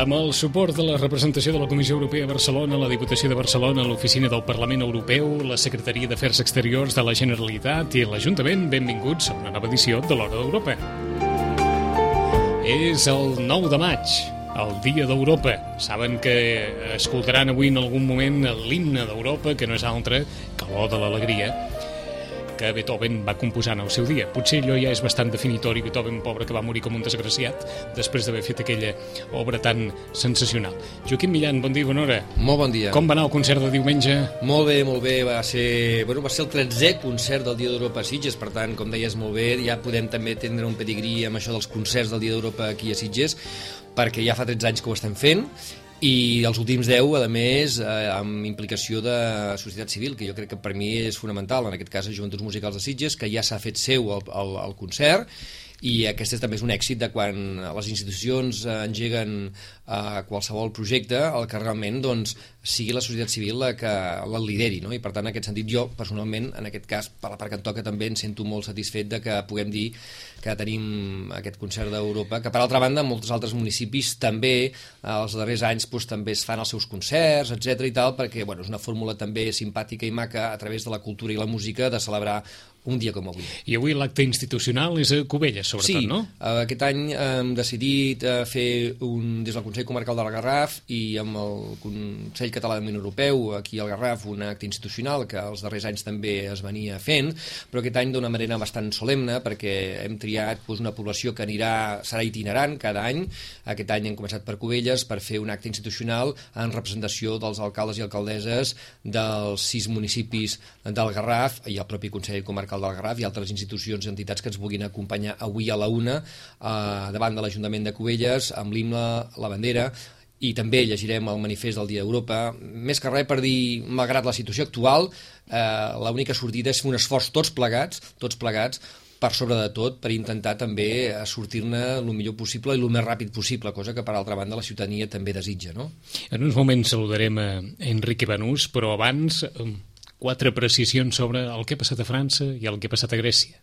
Amb el suport de la representació de la Comissió Europea a Barcelona, la Diputació de Barcelona, l'Oficina del Parlament Europeu, la Secretaria d'Afers Exteriors de la Generalitat i l'Ajuntament, benvinguts a una nova edició de l'Hora d'Europa. És el 9 de maig, el Dia d'Europa. Saben que escoltaran avui en algun moment l'himne d'Europa, que no és altre que l'O de l'Alegria, que Beethoven va composar en el seu dia. Potser allò ja és bastant definitori, Beethoven, pobre, que va morir com un desgraciat després d'haver fet aquella obra tan sensacional. Joaquim Millan, bon dia, bona hora. Molt bon dia. Com va anar el concert de diumenge? Molt bé, molt bé. Va ser, bueno, va ser el 13è concert del Dia d'Europa a Sitges, per tant, com deies molt bé, ja podem també tindre un pedigrí amb això dels concerts del Dia d'Europa aquí a Sitges, perquè ja fa 13 anys que ho estem fent i els últims 10, a més, eh, amb implicació de societat civil, que jo crec que per mi és fonamental, en aquest cas a Joventuts Musicals de Sitges, que ja s'ha fet seu el, el, el concert, i aquest és també és un èxit de quan les institucions engeguen a qualsevol projecte, el que realment doncs, sigui la societat civil la que la lideri, no? i per tant en aquest sentit jo personalment, en aquest cas per la part que em toca també em sento molt satisfet de que puguem dir que tenim aquest concert d'Europa, que per altra banda molts altres municipis també els darrers anys doncs, també es fan els seus concerts, etc i tal, perquè bueno, és una fórmula també simpàtica i maca a través de la cultura i la música de celebrar un dia com avui. I avui l'acte institucional és a Cubelles, sobretot, sí, no? Sí, aquest any hem decidit eh, fer un, des del Consell Comarcal del Garraf i amb el Consell Català de Europeu, aquí al Garraf, un acte institucional que els darrers anys també es venia fent, però aquest any d'una manera bastant solemne, perquè hem triat doncs, una població que anirà, serà itinerant cada any. Aquest any hem començat per Cubelles per fer un acte institucional en representació dels alcaldes i alcaldesses dels sis municipis del Garraf i el propi Consell Comarcal Garraf i altres institucions i entitats que ens vulguin acompanyar avui a la una eh, davant de l'Ajuntament de Cubelles amb l'himne, la bandera i també llegirem el manifest del Dia d'Europa, més que res per dir, malgrat la situació actual, eh, l'única sortida és fer un esforç tots plegats, tots plegats, per sobre de tot, per intentar també sortir-ne el millor possible i el més ràpid possible, cosa que per altra banda la ciutadania també desitja. No? En uns moments saludarem a Enrique Banús, però abans quatre precisions sobre el que ha passat a França i el que ha passat a Grècia.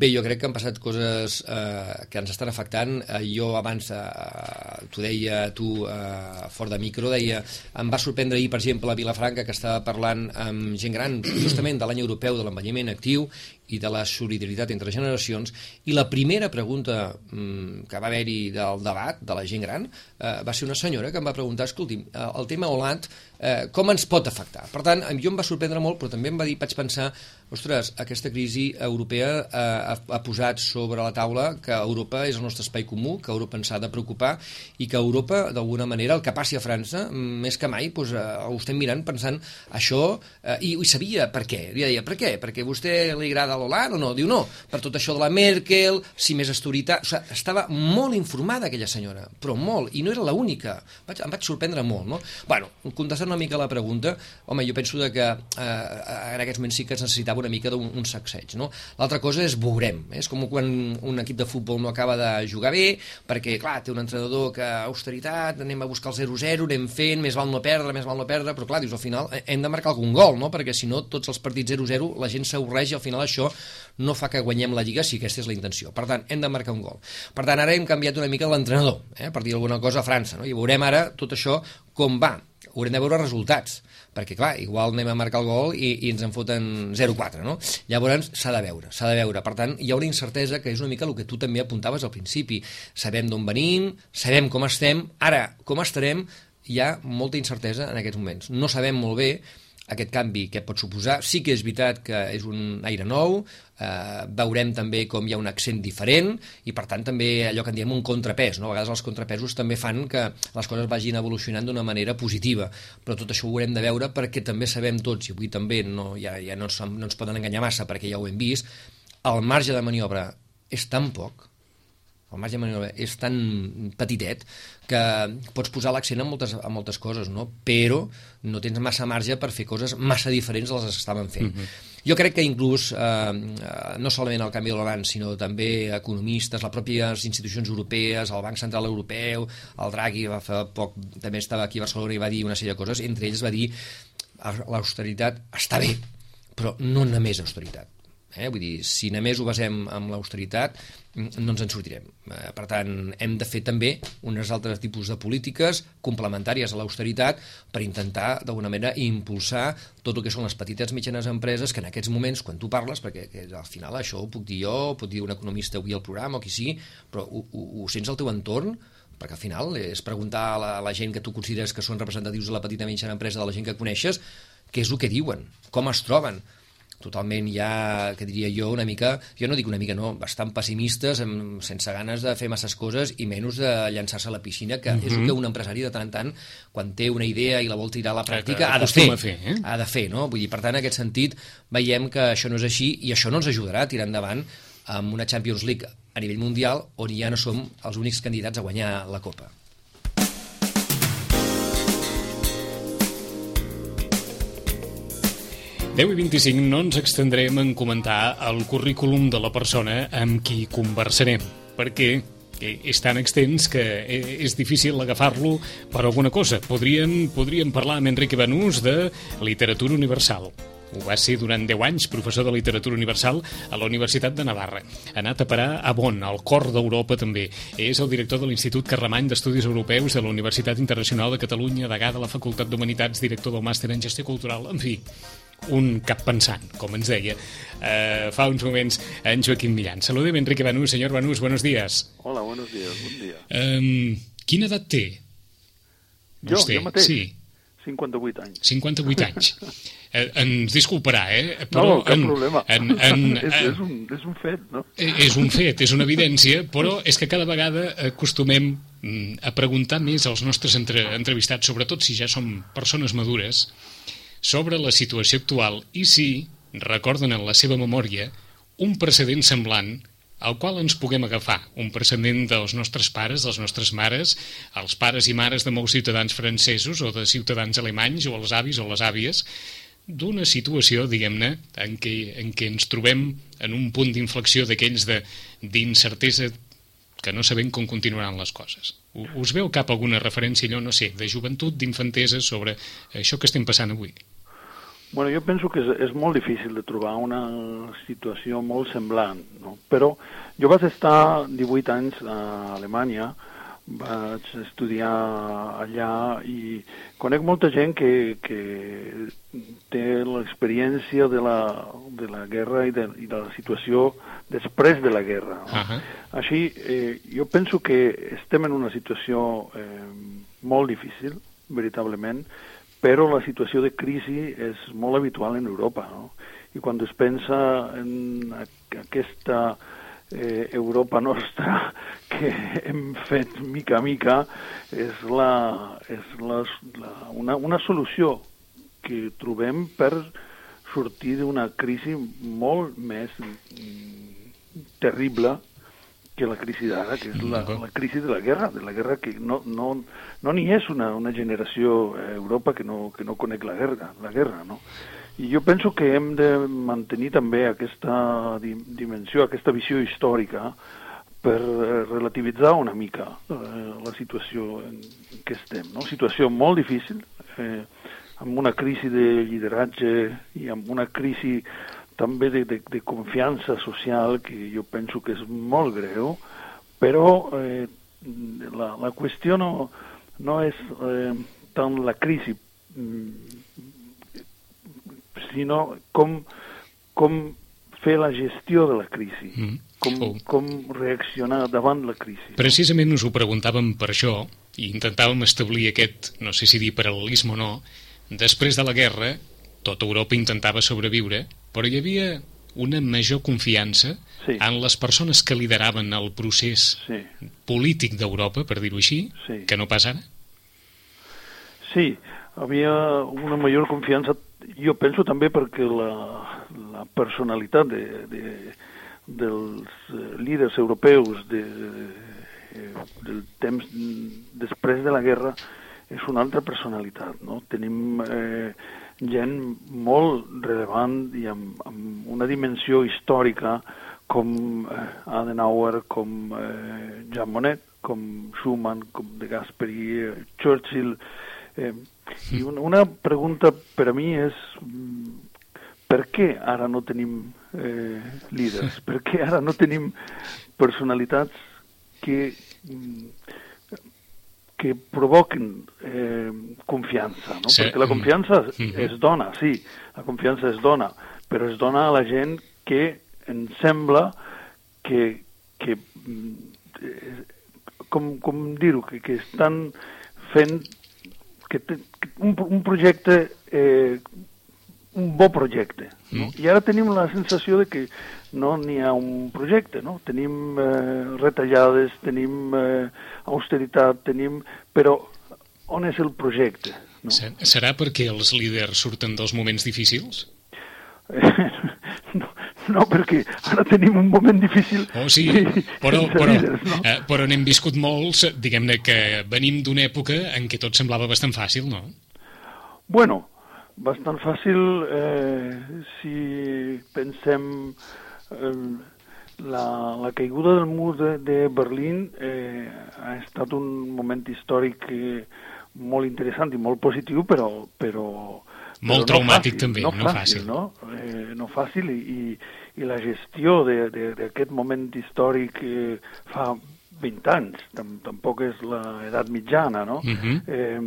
Bé, jo crec que han passat coses eh, que ens estan afectant. Eh, jo abans, eh, t'ho deia tu eh, fort de micro, deia, em va sorprendre ahir, per exemple, a Vilafranca, que estava parlant amb gent gran, justament de l'any europeu de l'envelliment actiu, i de la solidaritat entre generacions i la primera pregunta mm, que va haver-hi del debat de la gent gran eh, va ser una senyora que em va preguntar escolti, eh, el tema Hollande eh, com ens pot afectar? Per tant, jo em va sorprendre molt però també em va dir, vaig pensar ostres, aquesta crisi europea eh, ha, ha posat sobre la taula que Europa és el nostre espai comú, que Europa ens ha de preocupar i que Europa, d'alguna manera, el que passi a França, més que mai, doncs, eh, ho estem mirant pensant això, eh, i, i sabia per què, li deia, per què? Perquè a vostè li agrada l'Hollande o no? Diu no, per tot això de la Merkel, si més autoritat... O sigui, estava molt informada aquella senyora, però molt, i no era l'única. Em vaig sorprendre molt, no? Bueno, contestant una mica la pregunta, home, jo penso de que eh, en aquests moments sí que es necessitava una mica d'un sacseig, no? L'altra cosa és veurem, eh? és com quan un equip de futbol no acaba de jugar bé, perquè, clar, té un entrenador que austeritat, anem a buscar el 0-0, anem fent, més val no perdre, més val no perdre, però clar, dius, al final eh, hem de marcar algun gol, no? Perquè si no, tots els partits 0-0, la gent s'avorreix i al final això no fa que guanyem la Lliga si aquesta és la intenció. Per tant, hem de marcar un gol. Per tant, ara hem canviat una mica l'entrenador, eh, per dir alguna cosa a França, no? i veurem ara tot això com va. Haurem de veure resultats, perquè clar, igual anem a marcar el gol i, i ens en foten 0-4, no? Llavors s'ha de veure, s'ha de veure. Per tant, hi ha una incertesa que és una mica el que tu també apuntaves al principi. Sabem d'on venim, sabem com estem, ara com estarem, hi ha molta incertesa en aquests moments. No sabem molt bé aquest canvi que pot suposar. Sí que és veritat que és un aire nou, eh, veurem també com hi ha un accent diferent i per tant també allò que en diem un contrapès. No? A vegades els contrapesos també fan que les coses vagin evolucionant d'una manera positiva, però tot això ho haurem de veure perquè també sabem tots, i avui també no, ja, ja no, ens, no ens poden enganyar massa perquè ja ho hem vist, el marge de maniobra és tan poc el marge de maniobra és tan petitet que pots posar l'accent en moltes, en moltes coses, no? però no tens massa marge per fer coses massa diferents de les que estaven fent. Mm -hmm. Jo crec que inclús, eh, no solament el canvi de l'Oran, sinó també economistes, les pròpies institucions europees, el Banc Central Europeu, el Draghi va fa poc, també estava aquí a Barcelona i va dir una sèrie de coses, entre ells va dir l'austeritat està bé, però no només austeritat Eh? Vull dir, si només ho basem amb l'austeritat, mm, no ens en sortirem. Eh, per tant, hem de fer també uns altres tipus de polítiques complementàries a l'austeritat per intentar, d'alguna manera, impulsar tot el que són les petites mitjanes empreses que en aquests moments, quan tu parles, perquè que al final això ho puc dir jo, ho puc dir un economista avui al programa o qui sigui, però ho, ho, ho sents al teu entorn, perquè al final és preguntar a la, a la gent que tu consideres que són representatius de la petita mitjana empresa, de la gent que coneixes, què és el que diuen, com es troben, totalment ja, que diria jo, una mica, jo no dic una mica, no, bastant pessimistes, amb, sense ganes de fer masses coses i menys de llançar-se a la piscina, que mm -hmm. és el mhm. que un empresari de tant en tant, quan té una idea i la vol tirar a la pràctica, ha de fer. fer eh? Ha de fer, no? Vull dir, per tant, en aquest sentit, veiem que això no és així i això no ens ajudarà a tirar endavant amb una Champions League a nivell mundial on ja no som els únics candidats a guanyar la Copa. 10 i 25 no ens extendrem en comentar el currículum de la persona amb qui conversarem, perquè és tan extens que és difícil agafar-lo per alguna cosa. Podríem, podríem parlar amb Enrique Banús de literatura universal. Ho va ser durant 10 anys professor de literatura universal a la Universitat de Navarra. Ha anat a parar a Bonn, al cor d'Europa també. És el director de l'Institut Carremany d'Estudis Europeus de la Universitat Internacional de Catalunya, degà de la Facultat d'Humanitats, director del màster en gestió cultural. En fi, un cap pensant, com ens deia eh, fa uns moments en Joaquim Millán. Saludem Enrique Banús. Senyor Banús, buenos días. Hola, buenos días, buen día. Eh, quina edat té? Jo, Vostè? jo mateix? Sí. 58 anys. 58 anys. Eh, ens disculparà, eh? Però no, cap en, problema. En, en, és, és, un, és un fet, no? Eh, és un fet, és una evidència, però és que cada vegada acostumem mm, a preguntar més als nostres entre, entrevistats, sobretot si ja som persones madures, sobre la situació actual i si recorden en la seva memòria un precedent semblant al qual ens puguem agafar, un precedent dels nostres pares, dels nostres mares, els pares i mares de molts ciutadans francesos o de ciutadans alemanys o els avis o les àvies, d'una situació, diguem-ne, en, què, en què ens trobem en un punt d'inflexió d'aquells d'incertesa que no sabem com continuaran les coses. Us veu cap alguna referència, allò, no sé, de joventut, d'infantesa, sobre això que estem passant avui? Bueno, jo penso que és, és molt difícil de trobar una situació molt semblant, no? però jo vaig estar 18 anys a Alemanya, vaig estudiar allà i conec molta gent que, que té l'experiència de, la, de la guerra i de, i de la situació després de la guerra. No? Uh -huh. Així, eh, jo penso que estem en una situació eh, molt difícil, veritablement, però la situació de crisi és molt habitual en Europa, no? I quan es pensa en aquesta eh, Europa nostra que hem fet mica a mica, és, la, és la, la, una, una solució que trobem per sortir d'una crisi molt més terrible que la crisi d'ara, que és la, la crisi de la guerra, de la guerra que no no no n'hi és una, una generació a Europa que no, que no conec la guerra, la guerra, no? I jo penso que hem de mantenir també aquesta dimensió, aquesta visió històrica per eh, relativitzar una mica eh, la situació en què estem, no? Situació molt difícil, eh, amb una crisi de lideratge i amb una crisi també de, de, de confiança social que jo penso que és molt greu, però eh, la, la qüestió no, no és eh, tant la crisi, mm, sinó com, com fer la gestió de la crisi, mm. com, oh. com reaccionar davant la crisi. Precisament us ho preguntàvem per això, i intentàvem establir aquest, no sé si dir paral·lelisme o no, després de la guerra, tota Europa intentava sobreviure, però hi havia una major confiança sí. en les persones que lideraven el procés sí. polític d'Europa, per dir-ho així, sí. que no pas ara? Sí, havia una major confiança, jo penso també perquè la, la personalitat de, de, dels líders europeus de, eh, del temps després de la guerra és una altra personalitat. No? Tenim eh, gent molt relevant i amb, amb una dimensió històrica com eh, Adenauer, com eh, Jean Monnet, com Schumann, com De Gasperi, eh, Churchill. Eh, I una, una pregunta per a mi és mm, per què ara no tenim eh, líders? Per què ara no tenim personalitats que mm, que provoquen eh, confiança, no? Sí. Perquè la confiança es dona, sí, la confiança es dona, però es dona a la gent que ens sembla que, que mm, eh, com, com dir-ho, que, que estan fent que, un, un projecte eh, un bo projecte. No? Mm. I ara tenim la sensació de que no n'hi ha un projecte, no? Tenim eh, retallades, tenim eh, austeritat, tenim... Però on és el projecte? No? Se- Serà perquè els líders surten dels moments difícils? no, perquè ara tenim un moment difícil Oh, sí, i- però, sense però, líders, no? eh, però n'hem viscut molts, diguem-ne que venim d'una època en què tot semblava bastant fàcil, no? Bueno, bastant fàcil eh, si pensem eh, la, la caiguda del mur de, de Berlín eh, ha estat un moment històric eh, molt interessant i molt positiu, però, però, Molt traumàtic fàcil, també, no, no fàcil. fàcil. No, eh, no fàcil i, i, i la gestió de- de- d'aquest moment històric eh, fa 20 anys, Tam, tampoc és l'edat mitjana, no? Mhm. eh,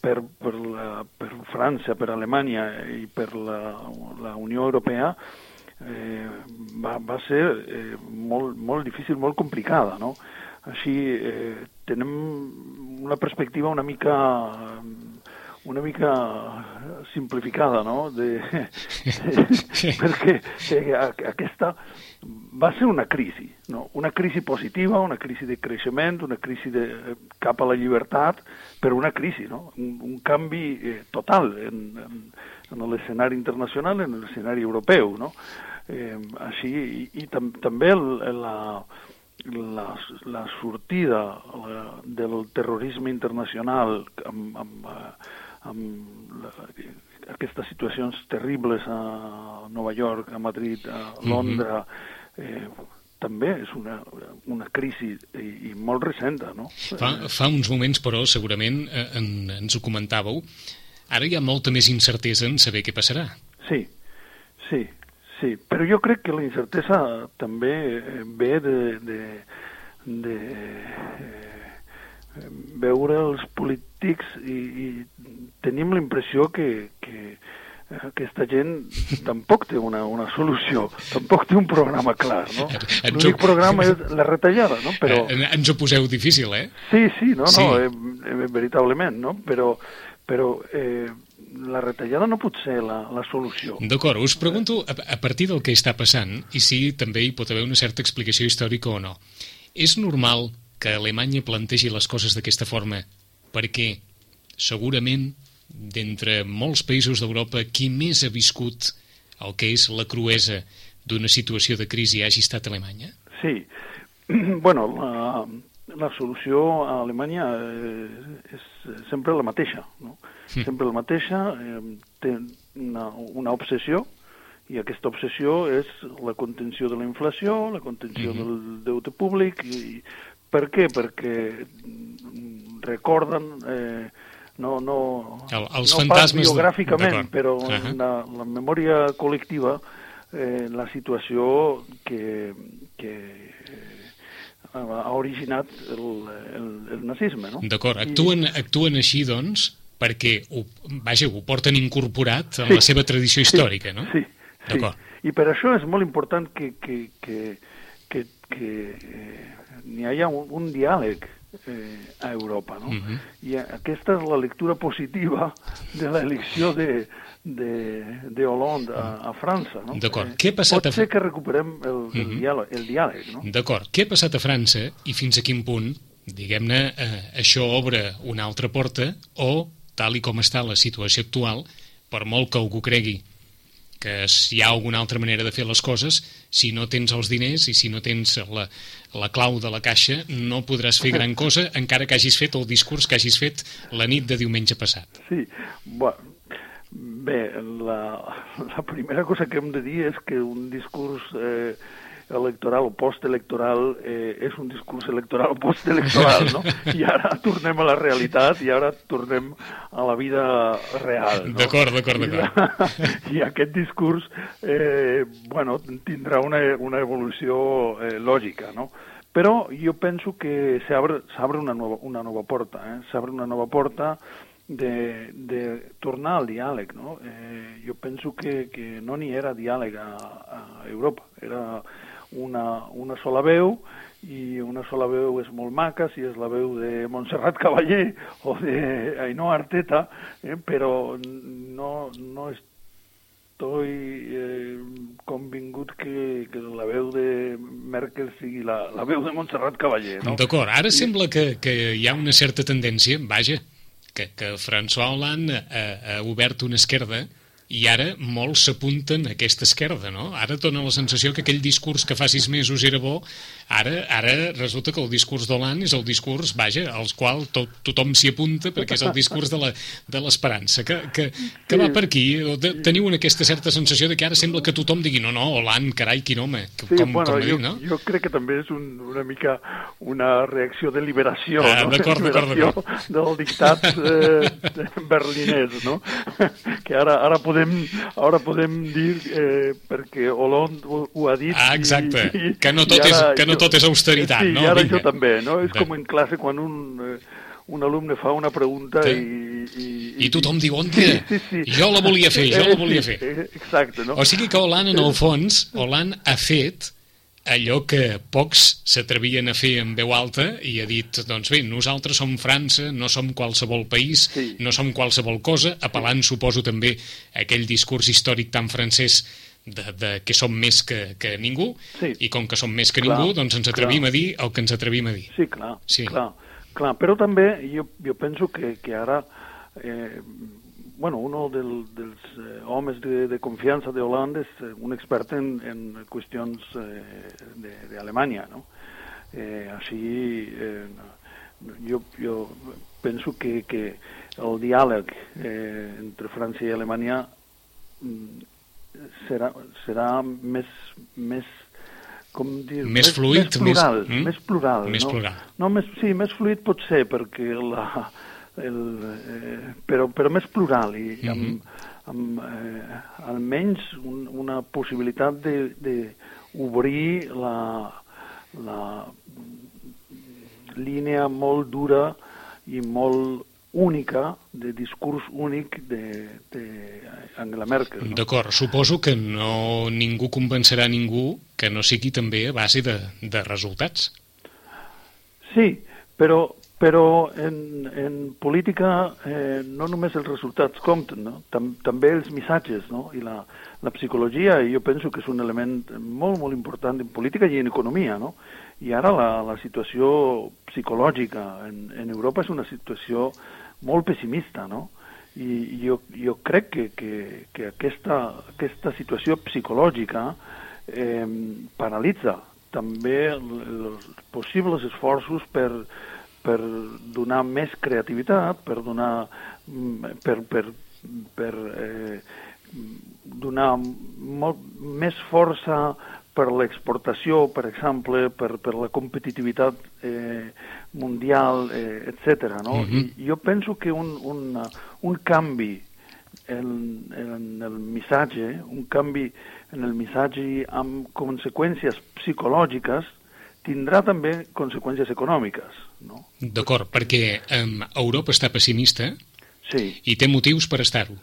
per, per, la, per França, per Alemanya i per la, la Unió Europea eh, va, va ser eh, molt, molt difícil, molt complicada, no? Així eh, tenem una perspectiva una mica una mica simplificada, no? De, perquè eh, aquesta va ser una crisi, no? una crisi positiva, una crisi de creixement, una crisi de, cap a la llibertat, però una crisi, no? un, un canvi eh, total en, en, en l'escenari internacional, en l'escenari europeu. No? Eh, així, i, i tam, també el, la, la, la sortida la, del terrorisme internacional amb, amb, eh, amb la, aquestes situacions terribles a Nova York, a Madrid, a Londres, eh, també és una, una crisi i, i molt recent, no? Fa, fa uns moments, però, segurament eh, en, ens ho comentàveu, ara hi ha molta més incertesa en saber què passarà. Sí, sí, sí, però jo crec que la incertesa també eh, ve de, de, de eh, veure els polítics i, i tenim la impressió que, que aquesta gent tampoc té una, una solució, tampoc té un programa clar, no? L'únic programa és la retallada, no? Però... Eh, ens ho poseu difícil, eh? Sí, sí, no, Sí. no, eh, eh, veritablement, no? Però, però eh, la retallada no pot ser la, la solució. D'acord, us pregunto a, a partir del que està passant i si també hi pot haver una certa explicació històrica o no. És normal que Alemanya plantegi les coses d'aquesta forma perquè segurament d'entre molts països d'Europa qui més ha viscut el que és la cruesa d'una situació de crisi hagi estat Alemanya? Sí. bueno, la, la solució a Alemanya eh, és sempre la mateixa, no? Sempre la mateixa, eh, té una, una obsessió, i aquesta obsessió és la contenció de la inflació, la contenció Mhm. del deute públic, i per què? Perquè mm, recorden... Eh, no, no, El- els no fantasmes biogràficament, però Ahà. en la, la memòria col·lectiva eh, la situació que, que eh, ha originat el, el, el nazisme, no? D'acord, I- actuen, actuen així, doncs, perquè ho, vaja, ho porten incorporat en Sí. la seva tradició històrica, no? Sí, sí. I per això és molt important que, que, que, que, que eh, n'hi hagi un, un diàleg eh, a Europa, no? Mhm. I aquesta és la lectura positiva de l'elecció de, de, de Hollande a, a França, no? D'acord. Eh, Què ha passat Pot a- ser que recuperem el, el, Mhm. diàleg, el diàleg, no? D'acord. Què ha passat a França i fins a quin punt, diguem-ne, eh, això obre una altra porta o, tal i com està la situació actual, per molt que algú cregui que si hi ha alguna altra manera de fer les coses, si no tens els diners i si no tens la, la clau de la caixa, no podràs fer gran cosa, encara que hagis fet el discurs que hagis fet la nit de diumenge passat. Sí, bueno, bé, la, la primera cosa que hem de dir és que un discurs eh, electoral o postelectoral eh, és un discurs electoral o postelectoral, no? I ara tornem a la realitat i ara tornem a la vida real. No? D'acord, d'acord, d'acord. I, I aquest discurs, eh, bueno, tindrà una, una evolució eh, lògica, no? Però jo penso que s'obre una, nova, una nova porta, eh? s'obre una nova porta de, de tornar al diàleg. No? Eh, jo penso que, que no n'hi era diàleg a, a Europa, era una, una sola veu i una sola veu és molt maca, si és la veu de Montserrat Cavaller o d'Ainhoa Arteta, eh, però no, no estoy eh, convingut que, que la veu de Merkel sigui la, la veu de Montserrat Cavaller. No? D'acord, ara I... sembla que, que hi ha una certa tendència, vaja, que, que François Hollande ha, ha obert una esquerda i ara molts s'apunten a aquesta esquerda, no? Ara dona la sensació que aquell discurs que fa sis mesos era bo, ara ara resulta que el discurs d'Hollande és el discurs, vaja, als qual tot, tothom s'hi apunta perquè és el discurs de l'esperança, que, que, que va per aquí. Teniu aquesta certa sensació de que ara sembla que tothom digui no, no, Hollande, carai, quin home, sí, com, bueno, com jo, dit, no? Jo crec que també és un, una mica una reacció de liberació, ah, no? D'acord, d'acord, Del dictat eh, berlinès, no? que ara, ara podem ara podem dir, eh, perquè Hollande ho, ho ha dit... Ah, exacte, i, que, no tot és, que no tot és austeritat, sí, no? Sí, ara Vinga. jo també, no? És com en classe quan un... Eh, un alumne fa una pregunta sí. i, i... I tothom diu, on sí, sí, sí. Jo la volia fer, jo la volia fer. Exacte, no? O sigui que Hollande, en el fons, Hollande ha fet allò que pocs s'atrevien a fer en veu alta i ha dit, doncs bé, nosaltres som França, no som qualsevol país, sí. no som qualsevol cosa, apel·lant, suposo, també a aquell discurs històric tan francès de, de que som més que, que ningú, sí. i com que som més que clar, ningú, doncs ens atrevim clar. a dir el que ens atrevim a dir. Sí, clar, sí. clar, clar. però també jo, jo penso que, que ara eh, bueno, uno del, dels eh, homes de, de confiança de Holanda és eh, un expert en, en qüestions eh, d'Alemanya, no? Eh, així, eh, jo, jo penso que, que el diàleg eh, entre França i Alemanya mm, serà, serà més, més com dir, més, més fluid, més plural, més, mm? més plural, més no? plural. No, més, sí, més fluid pot ser perquè la, el, eh, però, però més plural i amb, mm -hmm. amb eh, almenys un, una possibilitat d'obrir la, la línia molt dura i molt única, de discurs únic d'Angela Merkel. No? D'acord, suposo que no ningú convencerà ningú que no sigui també a base de, de resultats. Sí, però, però en, en política eh, no només els resultats compten, no? Tam, també els missatges no? i la, la psicologia, i jo penso que és un element molt, molt important en política i en economia. No? I ara la, la situació psicològica en, en Europa és una situació molt pessimista, no? I jo, jo crec que, que, que aquesta, aquesta situació psicològica eh, paralitza també els possibles esforços per, per donar més creativitat, per donar mm, per, per, per eh, donar molt més força per l'exportació, per exemple, per, per la competitivitat eh, mundial, eh, etc. No? Mm -hmm. I jo penso que un, un, un canvi en, en el missatge, un canvi en el missatge amb conseqüències psicològiques, tindrà també conseqüències econòmiques. No? D'acord, perquè um, Europa està pessimista sí. i té motius per estar-ho.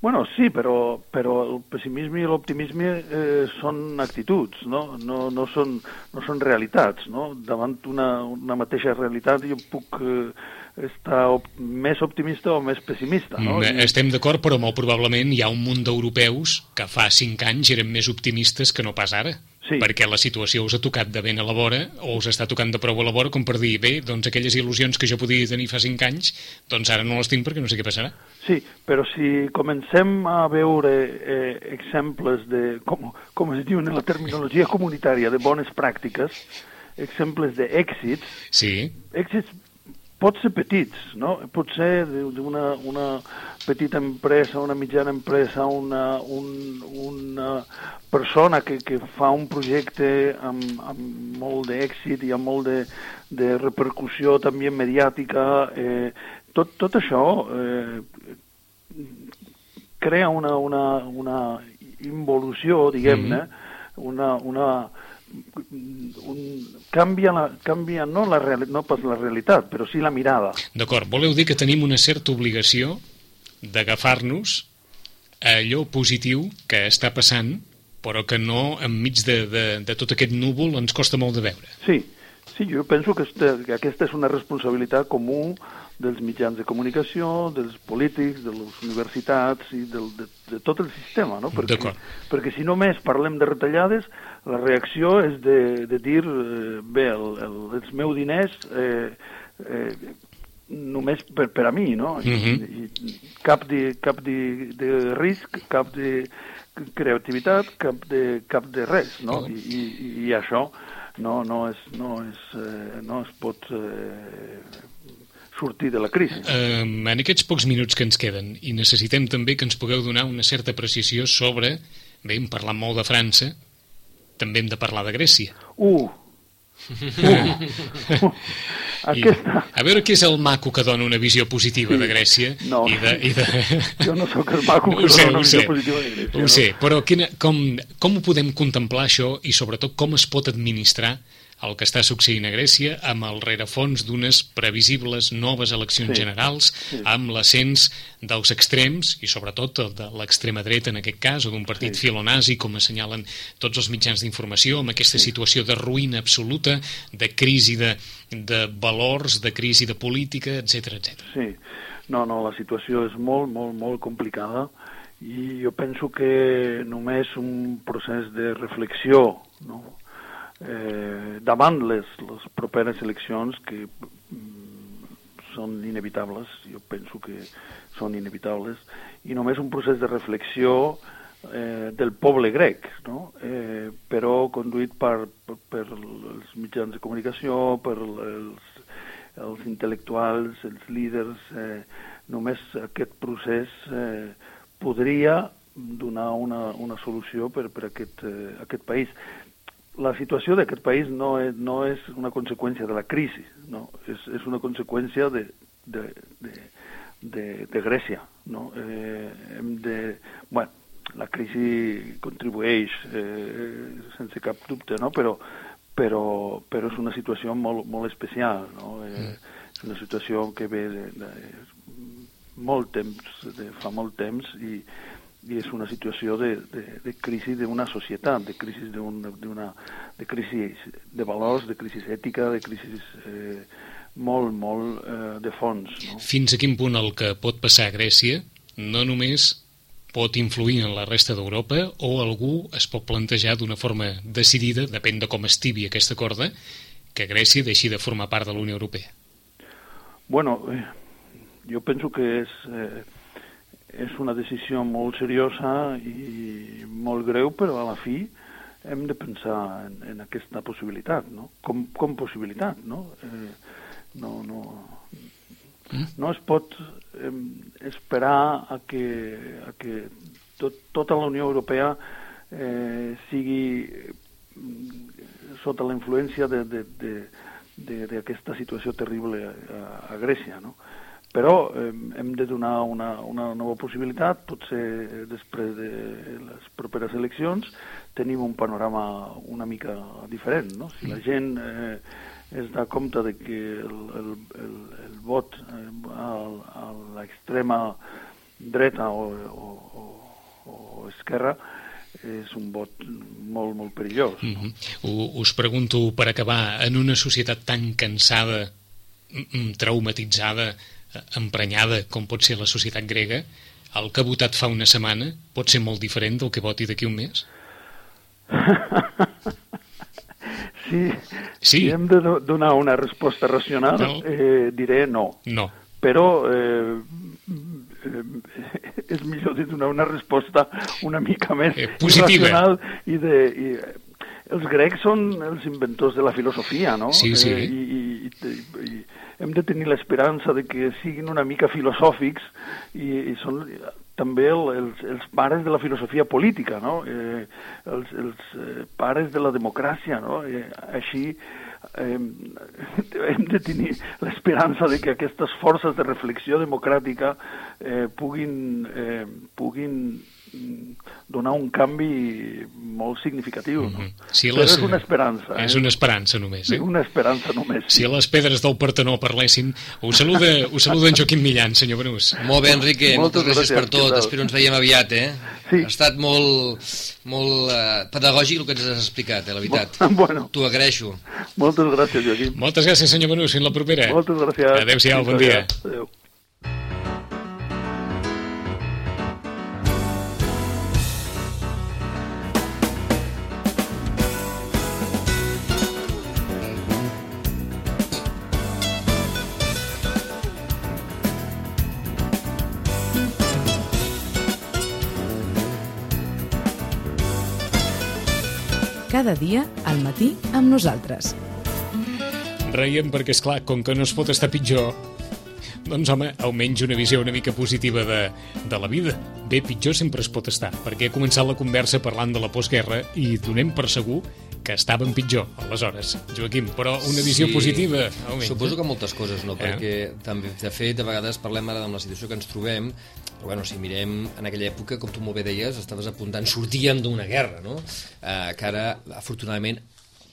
Bueno, sí, però, però el pessimisme i l'optimisme eh, són actituds, no? No, no, són, no són realitats, no? Davant una, una mateixa realitat jo puc eh, estar op més optimista o més pessimista, no? Mm, estem d'acord, però molt probablement hi ha un munt d'europeus que fa cinc anys eren més optimistes que no pas ara. Sí. perquè la situació us ha tocat de ben a la vora o us està tocant de prou a la vora com per dir, bé, doncs aquelles il·lusions que jo podia tenir fa 5 anys, doncs ara no les tinc perquè no sé què passarà. Sí, però si comencem a veure eh, exemples de, com, com es diu en la terminologia comunitària, de bones pràctiques, exemples d'èxits, Sí, èxits pot ser petits, no? Pot ser d'una una petita empresa, una mitjana empresa, una, un, una persona que, que fa un projecte amb, amb molt d'èxit i amb molt de, de repercussió també mediàtica. Eh, tot, tot això eh, crea una, una, una involució, diguem-ne, una, una, un, canvia, la, canvia no, la reali, no pas la realitat, però sí la mirada. d'acord. Voleu dir que tenim una certa obligació d'agafar-nos a allò positiu que està passant, però que no enmig de, de, de tot aquest núvol ens costa molt de veure. Sí, sí jo penso que, este, que aquesta és una responsabilitat comú dels mitjans de comunicació, dels polítics, de les universitats i del, de, de tot el sistema, no? Perquè, perquè si només parlem de retallades, la reacció és de, de dir, eh, bé, el, el, els meus diners eh, eh, només per, per a mi, no? I, Mhm. i cap de, cap de, de risc, cap de creativitat, cap de, cap de res, no? Oh. I, i, i això no, no, és, no, és, eh, no es pot eh, sortir de la crisi. Um, en aquests pocs minuts que ens queden, i necessitem també que ens pugueu donar una certa precisió sobre, bé, hem parlat molt de França, també hem de parlar de Grècia. Uh! uh. I, Aquesta... a veure què és el maco que dona una visió positiva de Grècia No. i de... I de... Jo no sóc el maco que sé, dona una visió sé. positiva de Grècia. Ho no? sé, però quina, com, com ho podem contemplar això i sobretot com es pot administrar el que està succeint a Grècia amb el rerefons d'unes previsibles noves eleccions Sí, generals, sí. amb l'ascens dels extrems i sobretot el de l'extrema dreta en aquest cas, o d'un partit Sí. filonazi com assenyalen tots els mitjans d'informació, amb aquesta situació de ruïna absoluta, de crisi de, de valors, de crisi de política, etc etc. Sí, no, no, la situació és molt, molt, molt complicada i jo penso que només un procés de reflexió no? Eh, davant les, les properes eleccions que mm, són inevitables, jo penso que són inevitables, i només un procés de reflexió eh, del poble grec, no? eh, però conduït per, per, per els mitjans de comunicació, per els, els intel·lectuals, els líders, eh, només aquest procés eh, podria donar una, una solució per, per aquest, eh, aquest país. La situació d'aquest país no és, no és una conseqüència de la crisi, no? és, és una conseqüència de, de, de, de, de Grècia. No? Eh, hem de... Bueno, la crisi contribueix eh, sense cap dubte, no? però, però, però és una situació molt, molt especial. No? Eh, és una situació que ve de, de molt temps, de fa molt temps, i, i és una situació de, de, de crisi d'una societat, de crisi d'una de crisi de valors, de crisi ètica, de crisi eh, molt, molt eh, de fons. No? Fins a quin punt el que pot passar a Grècia no només pot influir en la resta d'Europa o algú es pot plantejar d'una forma decidida, depèn de com estivi aquesta corda, que Grècia deixi de formar part de la Unió Europea. Bueno, eh, jo penso que és, eh, és una decisió molt seriosa i molt greu, però a la fi hem de pensar en, en aquesta possibilitat, no? Com, com possibilitat, no? Eh, no, no, no es pot eh, esperar a que, a que tot, tota la Unió Europea eh, sigui mm, sota la influència d'aquesta situació terrible a, a Grècia, no? Però eh, hem de donar una, una nova possibilitat, potser després de les properes eleccions tenim un panorama una mica diferent, no? Si la gent eh, es da compte de que el, el, el, el vot eh, a, a l'extrema dreta o, o, o, o esquerra és un vot molt, molt perillós. Mm -hmm. Us pregunto, per acabar, en una societat tan cansada, mm, mm, traumatitzada, eh, emprenyada com pot ser la societat grega, el que ha votat fa una setmana pot ser molt diferent del que voti d'aquí un mes? sí, Sí. si hem de do- donar una resposta racional, No. eh, diré no. No. Però eh, eh, és millor de donar una resposta una mica més Eh, positiva. racional i de... I, els grecs són els inventors de la filosofia, no? Sí, sí. Eh, i, i, i, i hem de tenir l'esperança de que siguin una mica filosòfics i, i són també el, els, els pares de la filosofia política, no? Eh, els els eh, pares de la democràcia, no? Eh, així eh, hem de tenir l'esperança de que aquestes forces de reflexió democràtica eh, puguin, eh, puguin donar un canvi molt significatiu. No? Mhm. Si Però les- és una esperança. És eh? una esperança només, eh? Una esperança només. Si les pedres del Partenó parlessin, us saluda, us saluda en Joaquim Millan, senyor Benús. Molt bé, Enrique, moltes, Moltes gràcies, gràcies, per tot. Espero ens veiem aviat, eh? Sí. Ha estat molt, molt eh, pedagògic el que ens has explicat, eh, la veritat. Bueno. T'ho agraeixo. Moltes gràcies, Joaquim. Moltes gràcies, senyor Benús. Fins la propera. Moltes gràcies. Adéu-siau, bon dia. Adéu. Cada dia al matí amb nosaltres. Reiem perquè, és clar, com que no es pot estar pitjor, doncs, home, almenys una visió una mica positiva de, de la vida. Bé, pitjor sempre es pot estar, perquè ha començat la conversa parlant de la postguerra i donem per segur que estàvem pitjor, aleshores. Joaquim, però una visió Sí. positiva, almenys. Suposo que moltes coses, no? Eh? Perquè també, de fet, a vegades parlem ara amb la situació que ens trobem, però bueno, si mirem en aquella època, com tu molt bé deies, estaves apuntant, sortíem d'una guerra, no? Eh, que ara, afortunadament,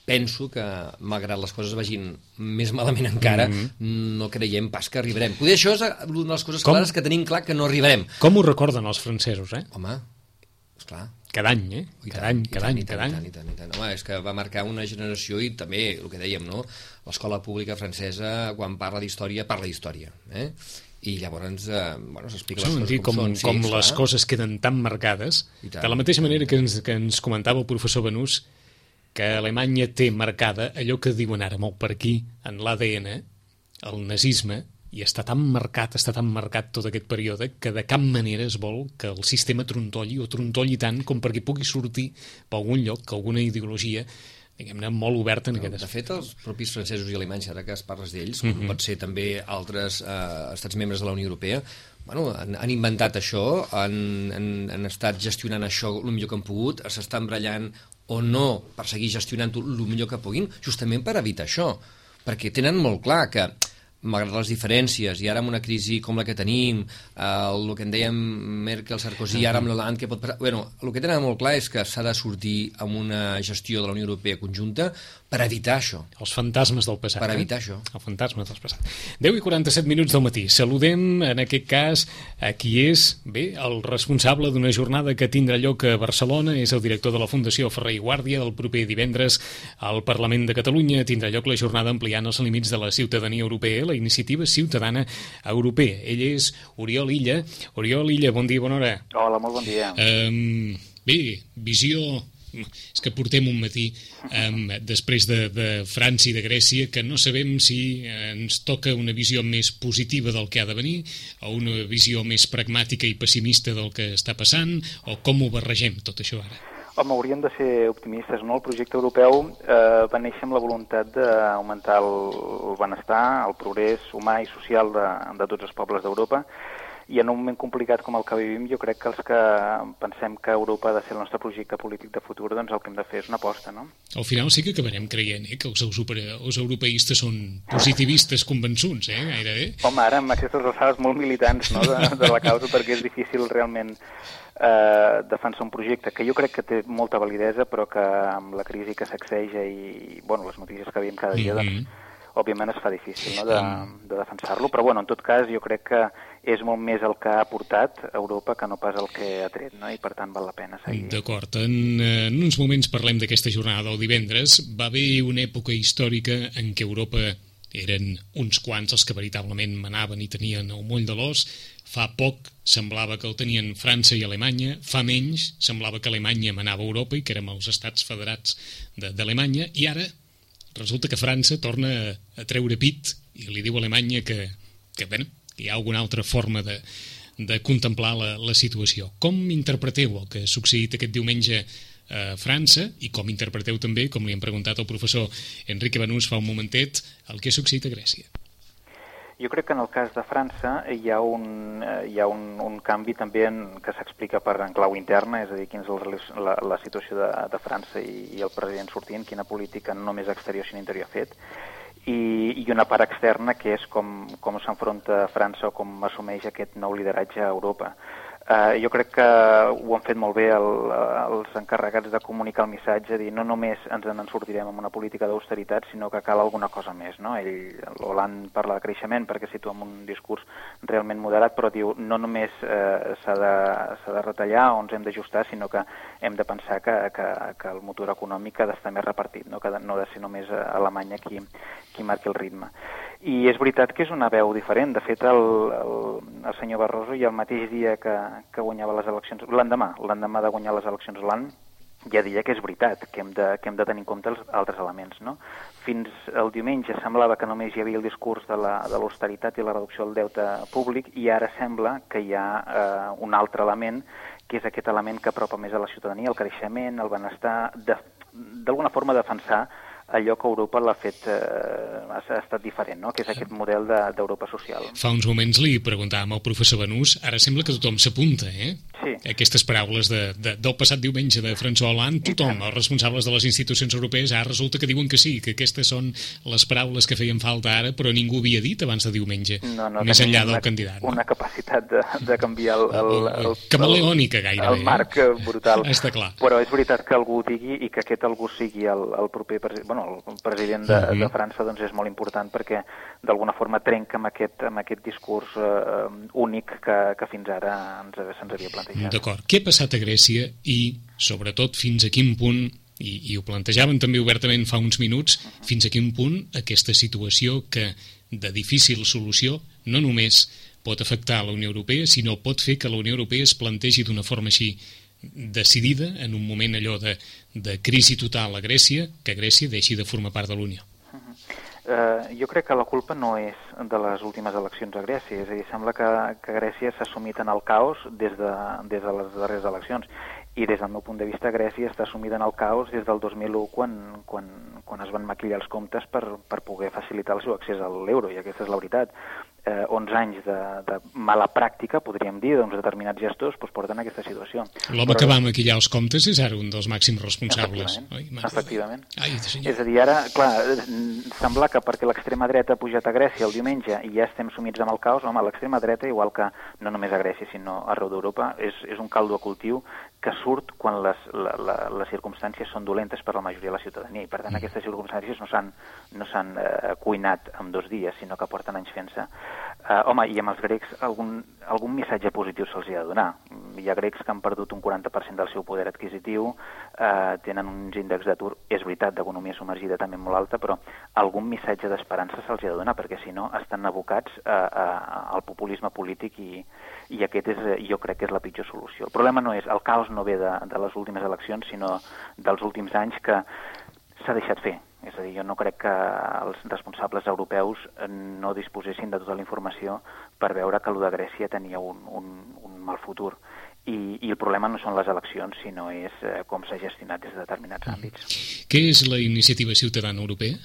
penso que, malgrat les coses vagin més malament encara, mm -hmm. no creiem pas que arribarem. Poder això és una de les coses Com? clares que tenim clar que no arribarem. Com ho recorden els francesos, eh? Home, esclar. Cada any, eh? I Cada any, cada any, cada i tant, any. i tant, i tant. Home, és que va marcar una generació i també, el que dèiem, no? l'escola pública francesa, quan parla d'història, parla d'història. Eh? I llavors, eh, bueno, s'explica les coses dir, com, com, són. com sí, les coses queden tan marcades, tant. de la mateixa manera que ens, que ens comentava el professor Benús, que Alemanya té marcada allò que diuen ara molt per aquí, en l'ADN, el nazisme, i està tan marcat, està tan marcat tot aquest període, que de cap manera es vol que el sistema trontolli, o trontolli tant com perquè pugui sortir per algun lloc, que alguna ideologia diguem-ne, molt oberta en aquest De fet, els propis francesos i alemanys, ara que es parles d'ells, Mhm. com pot ser també altres eh, estats membres de la Unió Europea, bueno, han, han inventat això, han, han, han estat gestionant això el millor que han pogut, s'estan brallant o no per seguir gestionant-ho el millor que puguin, justament per evitar això. Perquè tenen molt clar que malgrat les diferències, i ara amb una crisi com la que tenim, eh, el que en dèiem Merkel-Sarkozy, ara amb l'Hollande, què pot passar... Bueno, el que tenen molt clar és que s'ha de sortir amb una gestió de la Unió Europea conjunta per evitar això. Els fantasmes del passat. Per eh? evitar això. El fantasma del passat. 10 i 47 minuts del matí. Saludem, en aquest cas, a qui és, bé, el responsable d'una jornada que tindrà lloc a Barcelona, és el director de la Fundació Ferrer i Guàrdia, del proper divendres al Parlament de Catalunya tindrà lloc la jornada ampliant els límits de la ciutadania europea, la iniciativa ciutadana europea. Ell és Oriol Illa. Oriol Illa, bon dia, bona hora. Hola, molt bon dia. Um, bé, visió és que portem un matí um, després de, de França i de Grècia que no sabem si ens toca una visió més positiva del que ha de venir o una visió més pragmàtica i pessimista del que està passant o com ho barregem tot això ara Home, hauríem de ser optimistes, no? El projecte europeu eh, va néixer amb la voluntat d'augmentar el, el benestar, el progrés humà i social de, de tots els pobles d'Europa, i en un moment complicat com el que vivim, jo crec que els que pensem que Europa ha de ser el nostre projecte polític de futur, doncs el que hem de fer és una aposta, no? al final sí que acabarem creient eh, que els, els europeistes són positivistes convençuts, eh, gairebé Home, ara amb aquestes alçades molt militants no, de, de la causa, perquè és difícil realment eh, defensar un projecte que jo crec que té molta validesa, però que amb la crisi que sacseja i bueno, les notícies que veiem cada dia, Mhm. doncs, òbviament es fa difícil no, de, de defensar-lo, però bueno, en tot cas jo crec que és molt més el que ha portat Europa que no pas el que ha tret, no? i per tant val la pena seguir. D'acord, en, eh, en uns moments parlem d'aquesta jornada del divendres. Va haver una època històrica en què Europa eren uns quants els que veritablement manaven i tenien el moll de l'os, fa poc semblava que el tenien França i Alemanya, fa menys semblava que Alemanya manava Europa i que érem els estats federats d'Alemanya, i ara resulta que França torna a, a treure pit i li diu a Alemanya que, que, bueno, hi ha alguna altra forma de, de contemplar la, la situació. Com interpreteu el que ha succeït aquest diumenge a França i com interpreteu també, com li hem preguntat al professor Enrique Banús fa un momentet, el que ha succeït a Grècia? Jo crec que en el cas de França hi ha un, hi ha un, un canvi també en, que s'explica per en clau interna, és a dir, quina és la, la situació de, de França i, i el president sortint, quina política no només exterior sinó interior ha fet, i, i una part externa que és com, com s'enfronta França o com assumeix aquest nou lideratge a Europa. Uh, jo crec que ho han fet molt bé el, els encarregats de comunicar el missatge, dir no només ens en sortirem amb una política d'austeritat, sinó que cal alguna cosa més. No? Ell, l'Holand parla de creixement perquè situa en un discurs realment moderat, però diu no només eh, s'ha de, de retallar o ens hem d'ajustar, sinó que hem de pensar que, que, que el motor econòmic ha d'estar més repartit, no? que no ha de ser només Alemanya qui, qui marqui el ritme. I és veritat que és una veu diferent. De fet, el, el, el senyor Barroso i el mateix dia que, que guanyava les eleccions, l'endemà, l'endemà de guanyar les eleccions l'any, ja deia que és veritat, que hem de, que hem de tenir en compte els altres elements. No? Fins el diumenge semblava que només hi havia el discurs de l'austeritat i la reducció del deute públic i ara sembla que hi ha eh, un altre element que és aquest element que apropa més a la ciutadania, el creixement, el benestar, d'alguna de, forma defensar allò que Europa l'ha fet, eh, ha, estat diferent, no? que és aquest model d'Europa de, social. Fa uns moments li preguntàvem al professor Benús, ara sembla que tothom s'apunta, eh? Sí. Aquestes paraules de, de, del passat diumenge de François Hollande, tothom, els responsables de les institucions europees, ara resulta que diuen que sí, que aquestes són les paraules que feien falta ara, però ningú havia dit abans de diumenge, no, no, més enllà una, del candidat. No? Una capacitat de, de canviar el... el, el, el camaleònica, gairebé. El marc eh? brutal. Està clar. Però és veritat que algú digui i que aquest algú sigui el, el proper president, bueno, el president de, de França doncs és molt important perquè d'alguna forma trenca amb aquest, amb aquest discurs eh, únic que, que fins ara ens se'ns havia plantejat. D'acord. Què ha passat a Grècia i, sobretot, fins a quin punt i, i ho plantejaven també obertament fa uns minuts, uh -huh. fins a quin punt aquesta situació que de difícil solució no només pot afectar la Unió Europea, sinó pot fer que la Unió Europea es plantegi d'una forma així decidida en un moment allò de, de crisi total a Grècia, que Grècia deixi de formar part de l'Unió. Uh -huh. Uh, jo crec que la culpa no és de les últimes eleccions a Grècia, és a dir, sembla que, que Grècia s'ha sumit en el caos des de, des de les darreres eleccions i des del meu punt de vista Grècia està sumida en el caos des del 2001 quan, quan, quan es van maquillar els comptes per, per poder facilitar el seu accés a l'euro i aquesta és la veritat eh, 11 anys de, de mala pràctica, podríem dir, doncs determinats gestors doncs, porten a aquesta situació. L'home Però... que va maquillar els comptes és ara un dels màxims responsables. Efectivament. Oi? Efectivament. Ai, és a dir, ara, clar, sembla que perquè l'extrema dreta ha pujat a Grècia el diumenge i ja estem sumits amb el caos, home, l'extrema dreta, igual que no només a Grècia, sinó arreu d'Europa, és, és un caldo a cultiu que surt quan les, la, la, les circumstàncies són dolentes per la majoria de la ciutadania i per tant mm. aquestes circumstàncies no s'han no eh, cuinat en dos dies sinó que porten anys fent-se eh, home, i amb els grecs algun, algun missatge positiu se'ls ha de donar hi ha grecs que han perdut un 40% del seu poder adquisitiu eh, tenen uns índexs d'atur, és veritat, d'economia submergida també molt alta, però algun missatge d'esperança se'ls ha de donar perquè si no estan abocats a, a, al populisme polític i, i aquest és, jo crec que és la pitjor solució. El problema no és, el caos no ve de, de les últimes eleccions, sinó dels últims anys que s'ha deixat fer. És a dir, jo no crec que els responsables europeus no disposessin de tota la informació per veure que el de Grècia tenia un, un, un mal futur. I, I el problema no són les eleccions, sinó és eh, com s'ha gestionat des de determinats mm. àmbits. Què és la iniciativa ciutadana europea?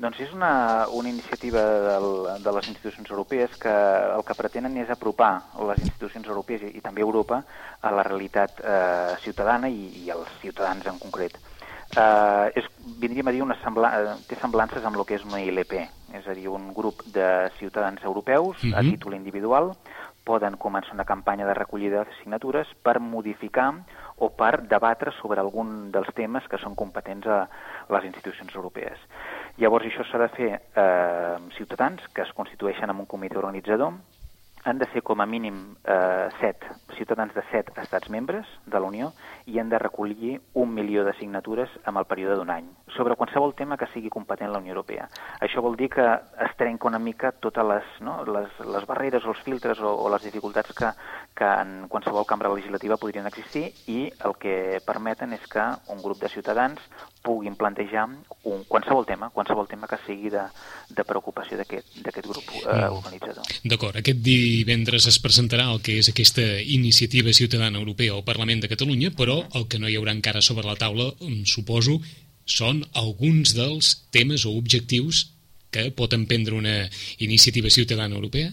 Doncs és una, una iniciativa del, de les institucions europees que el que pretenen és apropar les institucions europees i, i també Europa a la realitat eh, ciutadana i, i als ciutadans en concret. Eh, és, vindríem a dir, una sembla, eh, té semblances amb el que és una ILP, és a dir, un grup de ciutadans europeus uh -huh. a mhm. títol individual poden començar una campanya de recollida de signatures per modificar o per debatre sobre algun dels temes que són competents a les institucions europees. Llavors això s'ha de fer eh, ciutadans que es constitueixen en un comitè organitzador han de ser com a mínim eh, set ciutadans de set estats membres de la Unió i han de recollir un milió de signatures amb el període d'un any sobre qualsevol tema que sigui competent la Unió Europea. Això vol dir que es trenca una mica totes les, no, les, les barreres o els filtres o, o les dificultats que, que en qualsevol cambra legislativa podrien existir i el que permeten és que un grup de ciutadans puguin plantejar un, qualsevol tema, qualsevol tema que sigui de, de preocupació d'aquest grup eh, organitzador. D'acord, aquest divendres es presentarà el que és aquesta iniciativa ciutadana europea al Parlament de Catalunya, però el que no hi haurà encara sobre la taula, suposo, són alguns dels temes o objectius que pot emprendre una iniciativa ciutadana europea?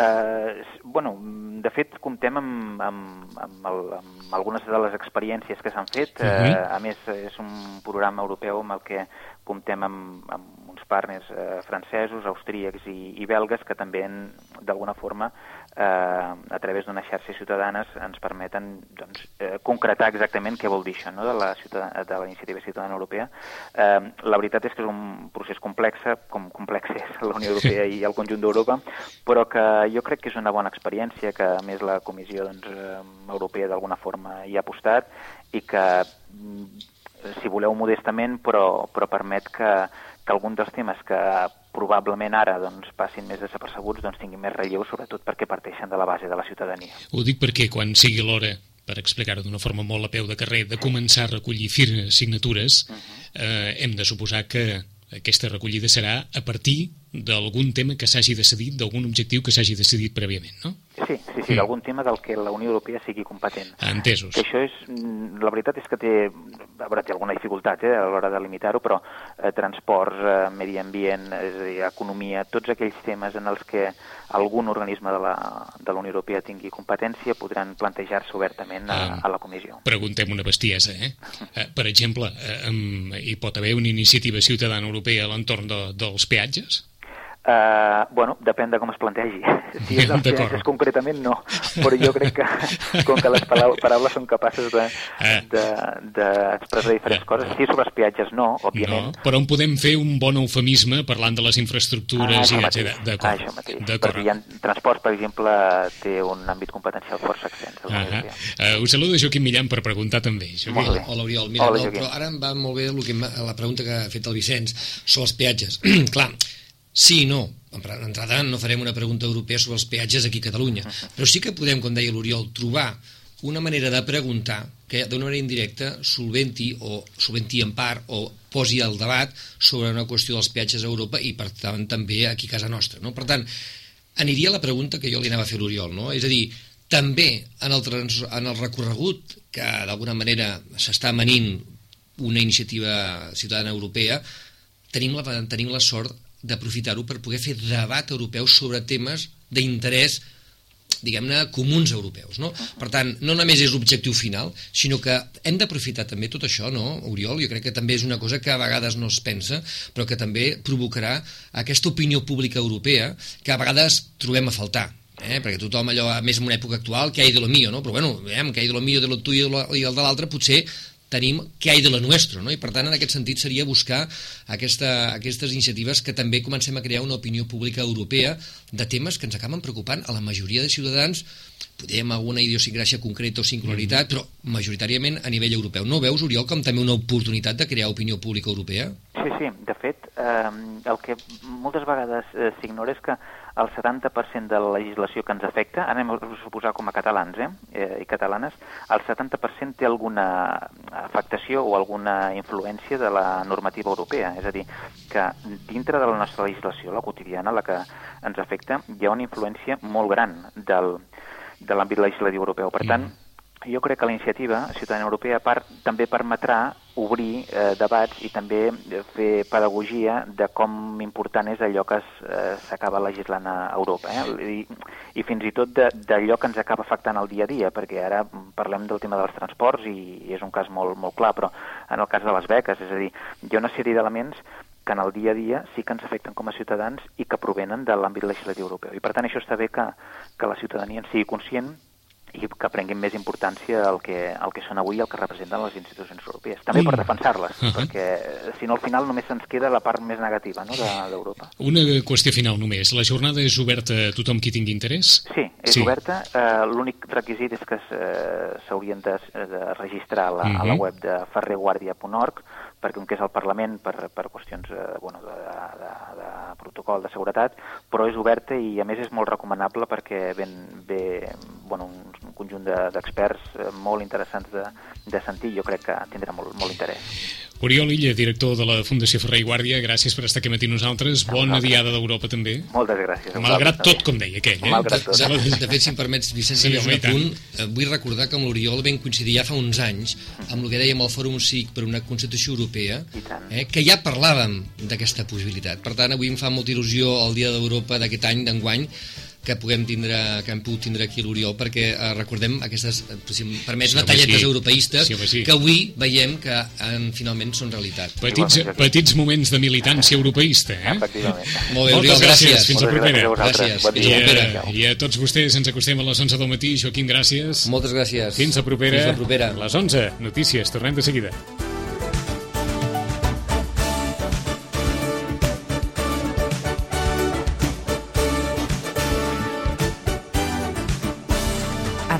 Uh, bueno, de fet, comptem amb, amb, amb, el, amb algunes de les experiències que s'han fet. Uh -huh. uh, a més, és un programa europeu amb el que comptem amb, amb uns partners uh, francesos, austríacs i, i belgues que també, d'alguna forma, eh, a través d'unes xarxes ciutadanes ens permeten doncs, eh, concretar exactament què vol dir això no? de, la de la iniciativa ciutadana europea. Eh, la veritat és que és un procés complex, com complex és la Unió Europea i el conjunt d'Europa, però que jo crec que és una bona experiència, que a més la Comissió doncs, eh, Europea d'alguna forma hi ha apostat i que, mm, si voleu modestament, però, però permet que, que algun dels temes que probablement ara doncs, passin més desapercebuts doncs, tinguin més relleu, sobretot perquè parteixen de la base de la ciutadania. Ho dic perquè quan sigui l'hora per explicar-ho d'una forma molt a peu de carrer, de començar a recollir firmes, signatures, uh -huh. eh, hem de suposar que aquesta recollida serà a partir d'algun tema que s'hagi decidit, d'algun objectiu que s'hagi decidit prèviament, no? Sí, sí, sí, mm. d'algun tema del que la Unió Europea sigui competent. Entesos. Que això és, mm, la veritat és que té, a veure, té alguna dificultat eh, a l'hora de limitar-ho, però eh, transports, eh, medi ambient, és a dir, economia, tots aquells temes en els que algun organisme de la, de la Unió Europea tingui competència podran plantejar-se obertament a, ah, a la comissió. Preguntem una bestiesa, eh? eh per exemple, eh, hi pot haver una iniciativa ciutadana europea a l'entorn de, dels peatges? Uh, bueno, depèn de com es plantegi. Si és dels peatges concretament, no. Però jo crec que, com que les paraules són capaces d'expressar de, de, de diferents coses, si sobre els peatges no, òbviament. No, però on podem fer un bon eufemisme parlant de les infraestructures ah, i etc. Ah, això mateix. Perquè hi ha transport, per exemple, té un àmbit competencial força extens. Uh -huh. uh, us saluda Joaquim Millan per preguntar també. Joaquim. Hola, Oriol. Mira, Hola, no, però ara em va molt bé que, la pregunta que ha fet el Vicenç sobre els peatges. Clar, Sí, no. D'entrada no farem una pregunta europea sobre els peatges aquí a Catalunya, però sí que podem, com deia l'Oriol, trobar una manera de preguntar que d'una manera indirecta solventi o solventi en part o posi el debat sobre una qüestió dels peatges a Europa i per tant també aquí a casa nostra. No? Per tant, aniria la pregunta que jo li anava a fer a l'Oriol, no? és a dir, també en el, trans, en el recorregut que d'alguna manera s'està manint una iniciativa ciutadana europea, tenim la, tenim la sort d'aprofitar-ho per poder fer debat europeu sobre temes d'interès diguem-ne, comuns europeus. No? Per tant, no només és l'objectiu final, sinó que hem d'aprofitar també tot això, no, Oriol? Jo crec que també és una cosa que a vegades no es pensa, però que també provocarà aquesta opinió pública europea que a vegades trobem a faltar. Eh? perquè tothom allò, més en una època actual, que hi ha de lo mío, no? però bueno, veiem que hi ha de lo mío, de lo tuyo i el de l'altre, potser tenim què hi de la nostra, no? i per tant en aquest sentit seria buscar aquesta, aquestes iniciatives que també comencem a crear una opinió pública europea de temes que ens acaben preocupant a la majoria de ciutadans podem alguna idiosincràsia concreta o singularitat, mm -hmm. però majoritàriament a nivell europeu. No veus, Oriol, com també una oportunitat de crear opinió pública europea? Sí, sí, de fet, eh, el que moltes vegades eh, s'ignora és que el 70% de la legislació que ens afecta, anem a suposar com a catalans eh, eh, i catalanes, el 70% té alguna afectació o alguna influència de la normativa europea. És a dir, que dintre de la nostra legislació, la quotidiana, la que ens afecta, hi ha una influència molt gran del, de l'àmbit legislatiu europeu. Per tant, mm. Jo crec que la iniciativa ciutadana europea part, també permetrà obrir eh, debats i també fer pedagogia de com important és allò que s'acaba eh, legislant a Europa. Eh? I, I fins i tot d'allò que ens acaba afectant el dia a dia, perquè ara parlem del tema dels transports i, i és un cas molt, molt clar, però en el cas de les beques, és a dir, hi ha una sèrie d'elements que en el dia a dia sí que ens afecten com a ciutadans i que provenen de l'àmbit legislatiu europeu. I per tant això està bé que, que la ciutadania en sigui conscient i que prenguin més importància el que, el que són avui i el que representen les institucions europees. També per defensar-les, Uh -huh. perquè eh, si no al final només se'ns queda la part més negativa no, de- d'Europa. Una qüestió final només. La jornada és oberta a tothom qui tingui interès? Sí, és Sí. oberta. Eh, L'únic requisit és que eh, s'haurien de, de registrar a la, uh -huh. a la Mhm. web de ferreguardia.org perquè com que és el Parlament per, per qüestions eh, bueno, de, de, de protocol de seguretat, però és oberta i a més és molt recomanable perquè ben, ve bueno, un conjunt de- d'experts de, molt interessants de, de sentir, jo crec que tindrà molt, molt interès. Oriol Illa, director de la Fundació Ferrer i Guàrdia, gràcies per estar aquí matí nosaltres. Bona vosaltres. diada d'Europa també. Moltes gràcies. Malgrat tot, com deia aquell, eh? Malgrat tot. De, de, de fet, si em permets, Vicenç, Sí, home, un apunt, eh, vull recordar que amb l'Oriol vam coincidir ja fa uns anys amb el que dèiem el Fòrum SIC per una Constitució Europea, eh, que ja parlàvem d'aquesta possibilitat. Per tant, avui em fa molta il·lusió el Dia d'Europa d'aquest any, d'enguany, que puguem tindre, que hem pogut tindre aquí l'Oriol perquè eh, recordem aquestes, eh, si em permets, Sí, batalletes sí. europeistes Sí, home, sí. que avui veiem que eh, finalment són realitat. Petits, petits moments de militància europeista, eh? Efectivament. Molt bé, Oriol, gràcies. gràcies. Fins la propera. gràcies a vosaltres. Gràcies. Bon I a. I a tots vostès ens acostem a les 11 del matí. Joaquim, gràcies. Moltes gràcies. Fins la propera. Fins la propera. Les 11. Notícies. Tornem de seguida.